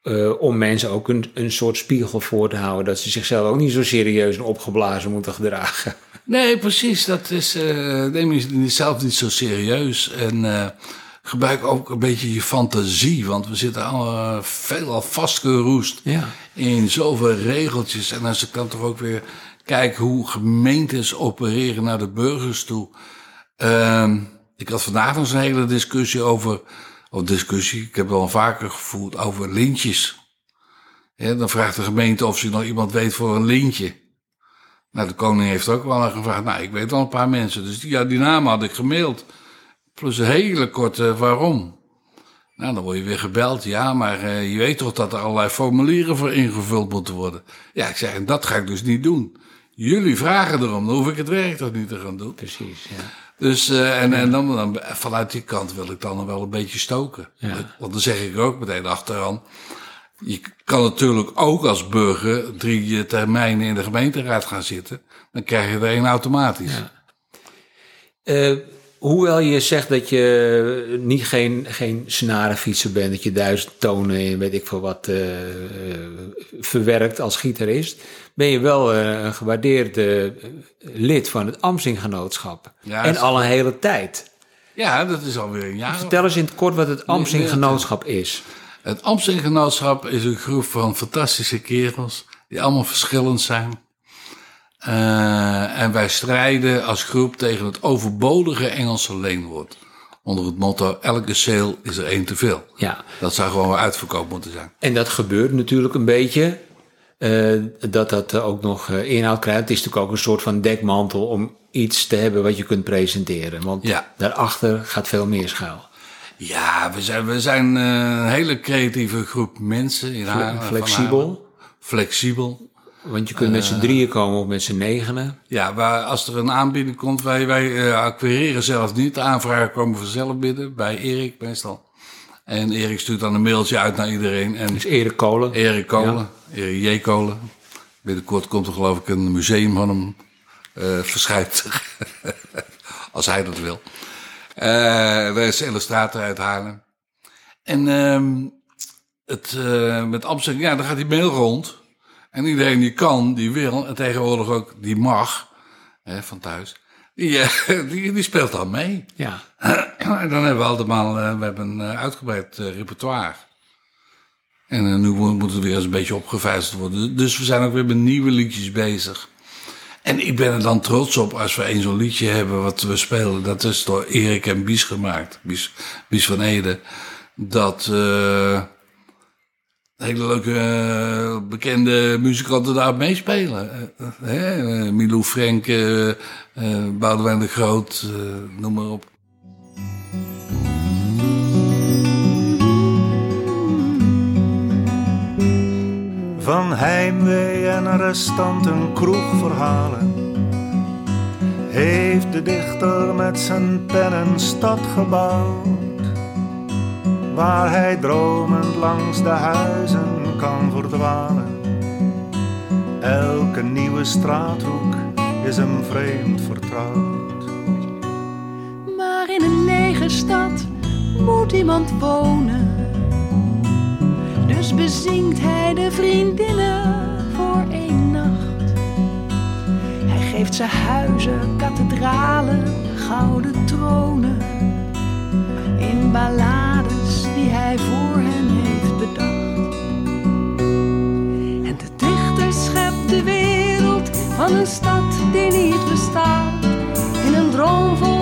eh, om mensen ook een, een soort spiegel voor te houden. Dat ze zichzelf ook niet zo serieus en opgeblazen moeten gedragen. *laughs* Nee, precies. Dat is, eh neem jezelf niet zo serieus. En eh, gebruik ook een beetje je fantasie. Want we zitten al veelal vastgeroest Ja. in zoveel regeltjes. En als ik dan toch ook weer kijk hoe gemeentes opereren naar de burgers toe. Ehm, ik had eens een hele discussie over... Of discussie, ik heb het al vaker gevoerd over lintjes. Dan vraagt de gemeente of ze nog iemand weet voor een lintje. Nou, de koning heeft ook wel gevraagd. Nou, ik weet al een paar mensen. Dus die, ja, die namen had ik gemaild. Plus een hele korte waarom. Nou, dan word je weer gebeld. Ja, maar eh, je weet toch dat er allerlei formulieren voor ingevuld moeten worden. Ja, ik zeg, en dat ga ik dus niet doen. Jullie vragen erom, dan hoef ik het werk toch niet te gaan doen. Precies, ja. Dus, eh, en, en dan, dan vanuit die kant wil ik dan nog wel een beetje stoken. Ja. Want dan zeg ik ook meteen achteraan. Je kan natuurlijk ook als burger drie termijnen in de gemeenteraad gaan zitten. Dan krijg je er één automatisch. Ja. Eh, hoewel je zegt dat je niet geen, geen snarenfietser bent, dat je duizend tonen en weet ik veel wat eh, verwerkt als gitarist, ben je wel eh, een gewaardeerd eh, lid van het Amstinggenootschap. Ja, en al een hele tijd. Ja, dat is alweer een jaar. Vertel eens in het kort wat het Amstinggenootschap is. Het Amstinggenootschap is een groep van fantastische kerels. Die allemaal verschillend zijn. Eh, en wij strijden als groep tegen het overbodige Engelse leenwoord. Onder het motto: elke sale is er één te veel. Ja, Dat zou gewoon uitverkoop moeten zijn. en dat gebeurt natuurlijk een beetje. Eh, dat dat eh, ook nog eh, inhoud krijgt. Het is natuurlijk ook een soort van dekmantel om iets te hebben wat je kunt presenteren. Want Ja. daarachter gaat veel meer schuil. Ja, we zijn, we zijn een hele creatieve groep mensen in Haarlem. van flexibel. Flexibel. Want je kunt met z'n drieën komen of met z'n negenen. Ja, waar, als er een aanbieding komt, wij, wij acquireren zelf niet. De aanvragen komen vanzelf binnen, bij Erik meestal. En Erik stuurt dan een mailtje uit naar iedereen. En Dus Erik Kolen. Erik Kolen, Erik J. Kolen. Binnenkort komt er geloof ik een museum van hem eh verschijnt. *laughs* Als hij dat wil. Eh dat is illustrator uit Haarlem. En ehm het, eh, met Amsterdam, ja, dan gaat die mail rond. En iedereen die kan, die wil, en tegenwoordig ook die mag, hè, van thuis, die, *laughs* die, die speelt dan mee. Ja. *clears throat* En dan hebben we allemaal, eh, we hebben een eh, uitgebreid eh, repertoire. En nu mo- moet het weer eens een beetje opgevijzeld worden. Dus we zijn ook weer met nieuwe liedjes bezig. En ik ben er dan trots op als we één zo'n liedje hebben wat we spelen. Dat is door Erik en Bies gemaakt. Bies, van Ede. Dat hele leuke bekende muzikanten daar meespelen. Eh, Milou Frank, Boudewijn de Groot, noem maar op. Van heimwee en restanten kroegverhalen heeft de dichter met zijn pen een stad gebouwd waar hij dromend langs de huizen kan verdwalen. Elke nieuwe straathoek is hem vreemd vertrouwd. Maar in een lege stad moet iemand wonen. Bezingt hij de vriendinnen voor één nacht. Hij geeft ze huizen, kathedralen, gouden tronen. In ballades die hij voor hen heeft bedacht. En de dichter schept de wereld van een stad die niet bestaat. In een droom vol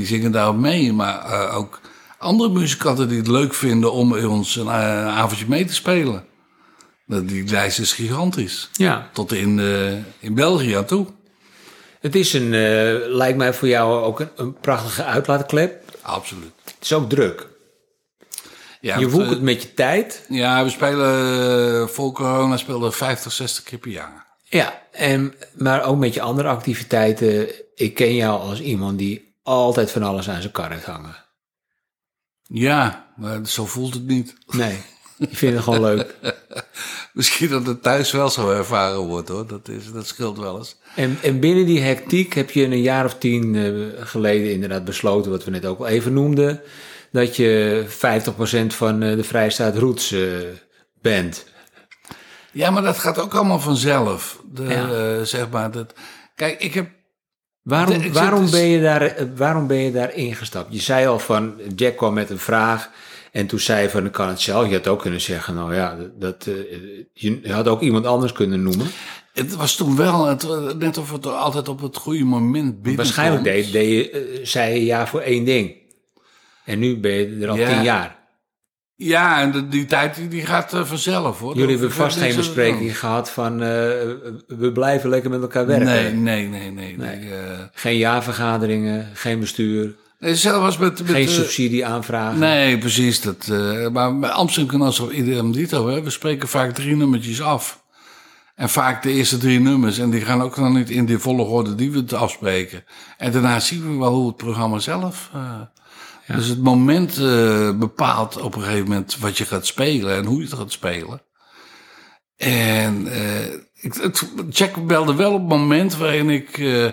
Die zingen daarop mee. Maar eh, ook andere muzikanten die het leuk vinden om bij ons een eh, avondje mee te spelen. Dat- Die lijst is gigantisch. Ja, Tot in, eh, in België aan toe. het is een, lijkt mij voor jou ook een, een prachtige uitlaatklep. Absoluut. Het is ook druk. Ja, je woekert eh, met je tijd. ja, we spelen, voor corona speelden we 50, 60 keer per jaar. Ja, en, maar ook met je andere activiteiten. Ik ken jou als iemand die altijd van alles aan zijn kar heeft hangen. Ja, maar zo voelt het niet. Nee, je vindt het gewoon leuk. *laughs* Misschien dat het thuis wel zo ervaren wordt hoor. Dat, is, dat scheelt wel eens. En, en binnen die hectiek heb je een jaar of tien eh, geleden inderdaad besloten, wat we net ook al even noemden, dat je 50% van eh, de Vrijstaat Roots eh, bent. Ja, maar dat gaat ook allemaal vanzelf. De, Ja. zeg maar, dat, kijk, ik heb Waarom, De- waarom, dus- ben je daar, eh, waarom ben je daar ingestapt? Je zei al van, Jack kwam met een vraag en toen zei je van, ik kan het zelf. Je had ook kunnen zeggen, nou ja, dat, eh, je had ook iemand anders kunnen noemen. Het was toen wel, het, net of het altijd op het goede moment binnenkomt. Waarschijnlijk deed, deed je, eh, zei je ja voor één ding. En nu ben je er al Ja. tien jaar. Ja, en de- die tijd die, gaat eh, vanzelf hoor. Jullie hebben vast geen bespreking gehad van, eh, we blijven lekker met elkaar werken. Nee, nee, nee, nee. Nee. nee. eh. Geen jaarvergaderingen, geen bestuur, nee zelfs met... met geen eh, subsidie aanvragen. Nee, precies. Dat, maar bij Amsterdam Genootschap Ideum Dito, hè, we spreken vaak drie nummertjes af. En vaak de eerste drie nummers. En die gaan ook nog niet in de volgorde die we het afspreken. En daarna zien we wel hoe het programma zelf... Dus het moment eh, bepaalt op een gegeven moment wat je gaat spelen en hoe je het gaat spelen. En het, Jack belde wel op het moment waarin ik eh,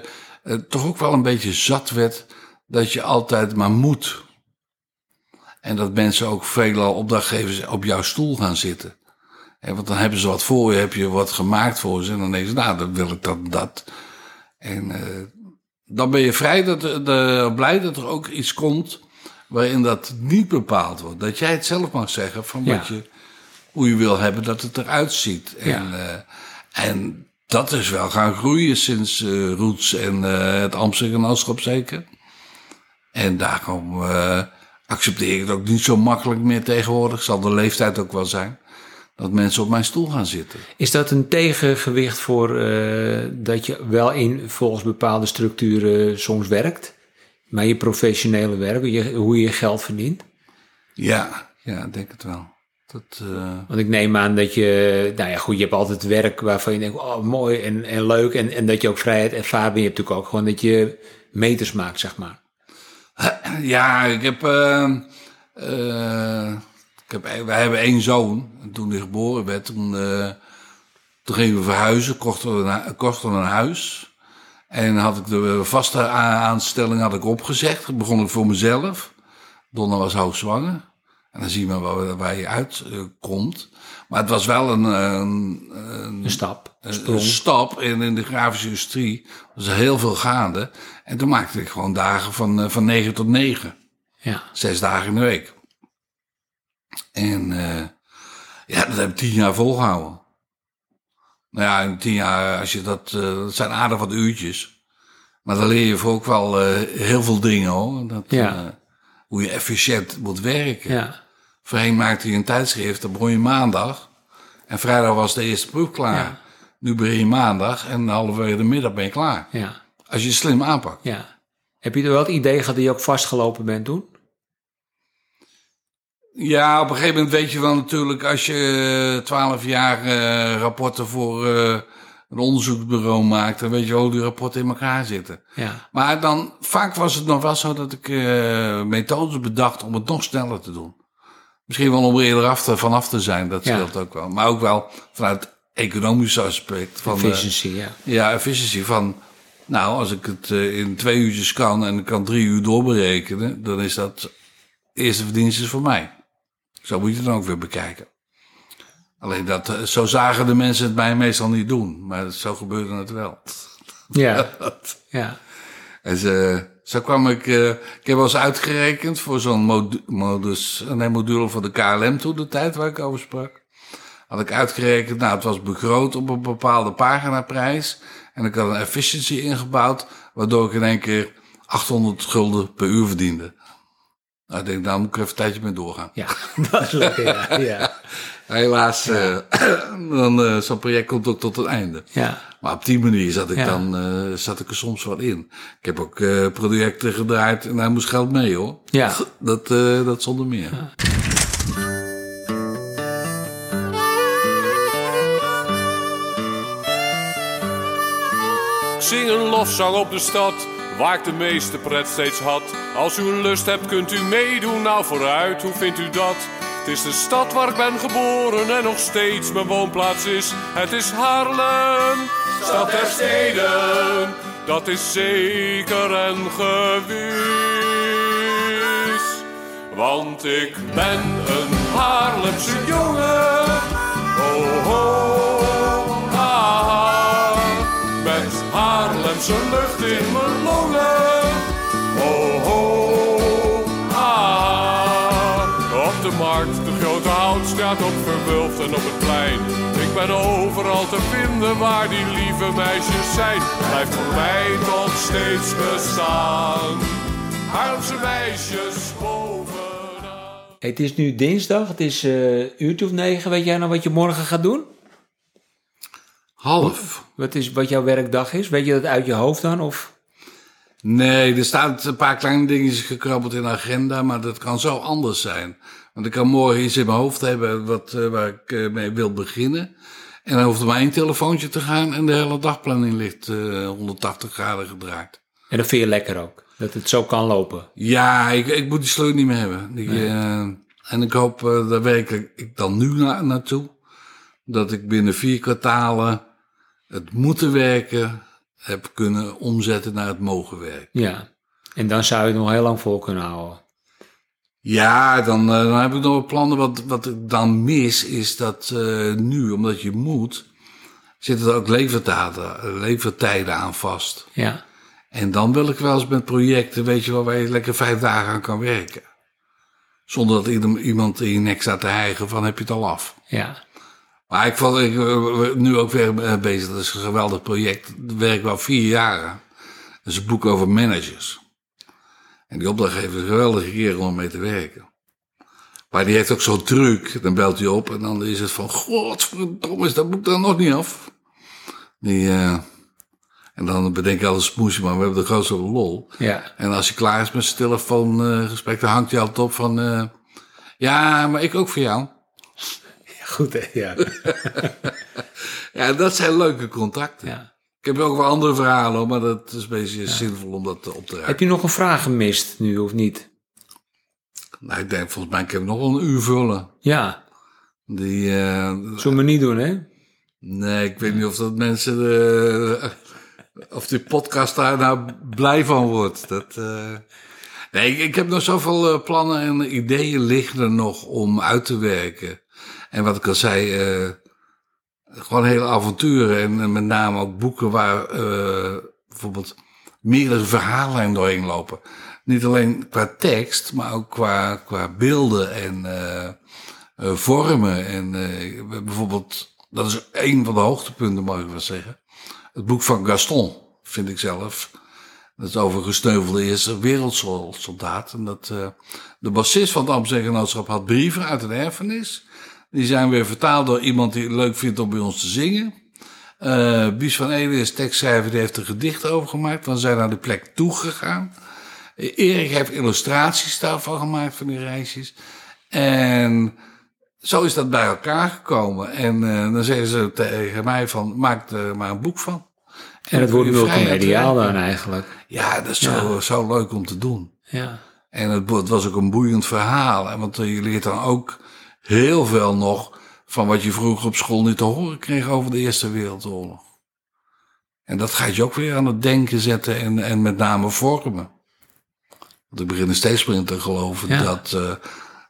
toch ook wel een beetje zat werd dat je altijd maar moet. En dat mensen ook veelal opdrachtgevers op jouw stoel gaan zitten. En want dan hebben ze wat voor je, heb je wat gemaakt voor ze. En dan denken ze, nou, dan wil ik dat dat. En dan ben je vrij dat, de, blij dat er ook iets komt waarin dat niet bepaald wordt. Dat jij het zelf mag zeggen van wat je, hoe je wil hebben dat het eruit ziet. Ja. En, eh, en dat is wel gaan groeien sinds eh Roots en eh, het Amsterdam-genootschap zeker. En daarom accepteer ik het ook niet zo makkelijk meer tegenwoordig. Zal de leeftijd ook wel zijn. Dat mensen op mijn stoel gaan zitten. Is dat een tegengewicht voor dat je wel in volgens bepaalde structuren soms werkt? Maar je professionele werk, je, hoe je je geld verdient? Ja, ja, ik denk het wel. Dat, eh, Want ik neem aan dat je, nou ja goed, je hebt altijd werk waarvan je denkt, oh mooi en, en leuk. En, en dat je ook vrijheid ervaart. Maar je hebt natuurlijk ook gewoon dat je meters maakt, zeg maar. *clears throat* Ja, ik heb. eh, ik heb wij hebben één zoon. En toen hij geboren werd, toen, toen gingen we verhuizen, kochten we kochten we een huis. En had ik de vaste aanstelling had ik opgezegd. Begon ik voor mezelf. Donna was hoogzwanger. En dan zie je maar waar, je uitkomt. maar het was wel een, een, een Een stap, een stap in, in de grafische industrie. was er heel veel gaande. En toen maakte ik gewoon dagen van, eh, van 9 tot 9. Ja, Zes dagen in de week. En eh, ja, dat heb ik tien jaar volgehouden. Nou ja, in tien jaar, als je dat, eh, dat zijn aardig wat uurtjes. Maar dan leer je voor ook wel eh, heel veel dingen hoor. Dat, Ja. eh, hoe je efficiënt moet werken. ja, Voorheen maakte je een tijdschrift, dan begon je maandag. En vrijdag was de eerste proef klaar. Ja. Nu begin je maandag en halverwege de middag ben je klaar. ja, Als je het slim aanpakt. ja. Heb je er wel het idee gehad dat je ook vastgelopen bent toen? Ja, op een gegeven moment weet je wel natuurlijk, als je twaalf jaar eh, rapporten voor eh, een onderzoeksbureau maakt, dan weet je hoe die rapporten in elkaar zitten. Ja, Maar dan, vaak was het nog wel zo dat ik eh, methodes bedacht om het nog sneller te doen. Misschien wel om er eerder af te, vanaf te zijn, dat Ja. scheelt ook wel. Maar ook wel vanuit het economische aspect. Van, eh, efficiency, ja. ja, efficiëntie van, nou, als ik het eh, in twee uurtjes kan en ik kan drie uur doorberekenen, dan is dat eerste verdienste voor mij. Zo moet je het dan ook weer bekijken. Alleen dat, eh, zo zagen de mensen het mij meestal niet doen, maar zo gebeurde het wel. *laughs* Ja, ja, En ze, zo kwam ik, eh, ik heb wel eens uitgerekend voor zo'n modu- modus, nee, module van de KLM toen de tijd waar ik over sprak. Had ik uitgerekend, nou het was begroot op een bepaalde paginaprijs. En ik had een efficiency ingebouwd, waardoor ik in één keer 800 gulden per uur verdiende. Nou, ik denk, daar moet ik even een tijdje mee doorgaan. Ja, *laughs* dat is lekker, ja. ja. *laughs* Helaas, eh, *clears throat* dan, eh, zo'n project komt ook tot het einde. ja. Maar op die manier zat ik Ja. dan eh, zat ik er soms wel in. Ik heb ook eh, projecten gedraaid en daar moest geld mee hoor. Ja. *laughs* Dat, eh, dat zonder meer. Ik zing een lofzang op de stad, waar ik de meeste pret steeds had. Als u een lust hebt, kunt u meedoen, nou vooruit, hoe vindt u dat? Het is de stad waar ik ben geboren en nog steeds mijn woonplaats is. Het is Haarlem, stad der steden, dat is zeker en gewis. Want ik ben een Haarlemse jongen. Oh, oh, ah, ah. Met Haarlemse lucht in mijn op Verwulft en op het plein. Ik ben overal te vinden waar die lieve meisjes zijn. Blijft voor mij nog steeds bestaan. Haarlemse meisjes bovenaan. Hey, het is nu dinsdag, het is eh uurtje of negen. Weet jij nou wat je morgen gaat doen? Half. Wat, is, wat jouw werkdag is? Weet je dat uit je hoofd dan? Of? Nee, er staan een paar kleine dingetjes gekrabbeld in de agenda, maar dat kan zo anders zijn. Want ik kan morgen iets in mijn hoofd hebben wat, eh, waar ik eh, mee wil beginnen. En dan hoeft er maar één telefoontje te gaan en de hele dagplanning ligt eh 180 graden gedraaid. En dat vind je lekker ook, dat het zo kan lopen. Ja, ik, ik moet die sleur niet meer hebben. Die, eh, en ik hoop, eh, daar werk ik, ik dan nu na, naartoe, dat ik binnen vier kwartalen het moeten werken heb kunnen omzetten naar het mogen werken. Ja. En dan zou je het nog heel lang vol kunnen houden. Ja, dan, eh, dan heb ik nog wel plannen. Wat, wat ik dan mis is dat eh, nu, omdat je moet, zitten er ook levertijden, levertijden aan vast. Ja. En dan wil ik wel eens met projecten, weet je wel, waar je lekker vijf dagen aan kan werken. Zonder dat iemand in je nek staat te hijgen van heb je het al af. Ja. Maar ik val ik, eh, nu ook weer bezig. Dat is een geweldig project. Dat werk ik al vier jaren. Dat is een boek over managers. En die opdrachtgever is een geweldige kerel om mee te werken. Maar die heeft ook zo'n truc. Dan belt hij op en dan is het van... Godverdomme, is dat boek dan nog niet af? Die, eh, en dan bedenk ik altijd smoesje, maar we hebben de grootste lol. Ja. En als hij klaar is met zijn telefoongesprek, dan hangt hij altijd op van... eh, ja, maar ik ook voor jou. Goed, hè? Ja. *laughs* Ja, dat zijn leuke contacten. ja. Ik heb ook wel andere verhalen, maar dat is een beetje zinvol om dat op te Heb raken. je nog een vraag gemist nu of niet? Nou, ik denk, volgens mij kan ik nog wel een uur vullen. Ja. Die, eh, Zullen we niet doen, hè? nee, ik weet niet of dat mensen, eh, of die podcast daar nou blij van wordt. Dat, eh, nee, ik, ik heb nog zoveel eh, plannen en ideeën liggen er nog om uit te werken. En wat ik al zei, gewoon hele avonturen en met name ook boeken waar eh, bijvoorbeeld meerdere verhalen doorheen lopen. Niet alleen qua tekst, maar ook qua, qua beelden en eh, eh, vormen. En bijvoorbeeld, dat is een van de hoogtepunten, mag ik wel zeggen. Het boek van Gaston, vind ik zelf. Dat is over gesneuvelde eerste wereldsoldaat. En dat, de bassist van het Amsterdam had brieven uit een erfenis. Die zijn weer vertaald door iemand die het leuk vindt om bij ons te zingen. Eh Bies van Ede is tekstschrijver, die heeft er gedicht over gemaakt. Dan zijn naar de plek toegegaan. Eh, Erik heeft illustraties daarvan gemaakt van die reisjes. En zo is dat bij elkaar gekomen. En eh, dan zeggen ze tegen mij van, maak er maar een boek van. En het wordt multimediaal dan eigenlijk. Ja, dat is zo, zo leuk om te doen. Ja. En het, het was ook een boeiend verhaal. Want je leert dan ook heel veel nog van wat je vroeger op school niet te horen kreeg over de Eerste Wereldoorlog. En dat gaat je ook weer aan het denken zetten en, en met name vormen. Want ik begin er steeds meer in te geloven Ja. dat eh,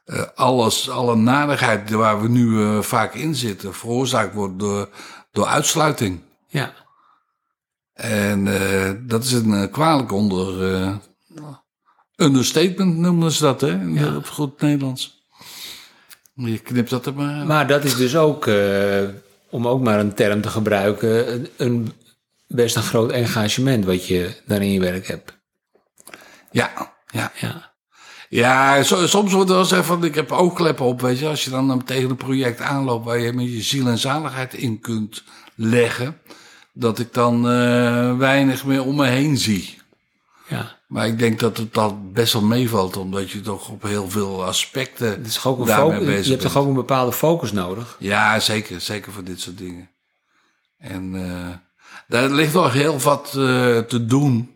eh, alles, alle nadigheid waar we nu eh, vaak in zitten, veroorzaakt wordt door, door uitsluiting. Ja. En dat is een kwalijk onder. understatement noemen ze dat, hè? In Ja. op goed Nederlands. Je knipt dat er maar. Maar dat is dus ook, eh, om ook maar een term te gebruiken, een, een best een groot engagement wat je daar in je werk hebt. Ja, ja. Ja. Ja, so- soms wordt er wel eens van, ik heb oogkleppen op, weet je. Als je dan tegen een project aanloopt waar je met je ziel en zaligheid in kunt leggen. Dat ik dan eh, weinig meer om me heen zie. Maar ik denk dat het dan best wel meevalt, omdat je toch op heel veel aspecten Het is ook een daarmee focus, bezig je hebt toch ook een bepaalde focus nodig? Ja, zeker. Zeker voor dit soort dingen. En eh, daar ligt nog heel wat eh, te doen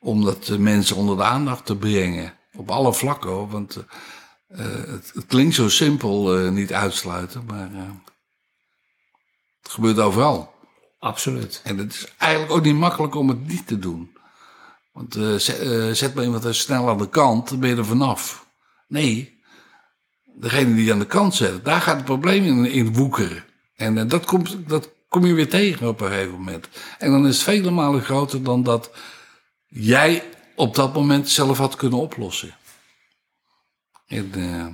om dat de mensen onder de aandacht te brengen. Op alle vlakken hoor. Want eh, eh, het, het klinkt zo simpel, eh, niet uitsluiten, maar eh, het gebeurt overal. Absoluut. En het is eigenlijk ook niet makkelijk om het niet te doen. Want eh, zet, eh, zet maar iemand snel aan de kant, dan ben je er vanaf. Nee, degene die je aan de kant zet, daar gaat het probleem in, in woekeren. En eh, dat, komt, dat kom je weer tegen op een gegeven moment. En dan is het vele malen groter dan dat jij op dat moment zelf had kunnen oplossen. En, eh,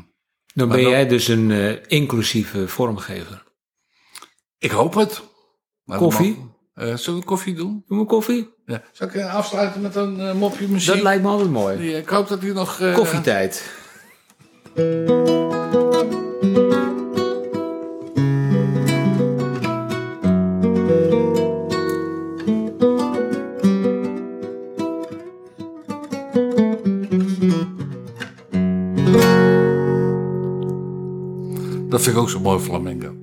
Dan ben dan- jij dus een eh, inclusieve vormgever. ik hoop het. Maar Koffie? Eh, zullen we koffie doen? Doen we koffie? Ja. Zal ik eh, afsluiten met een eh, mopje muziek? Dat lijkt me altijd mooi. Ik hoop dat u nog... eh, Koffietijd. Dat vind ik ook zo mooi flamenco.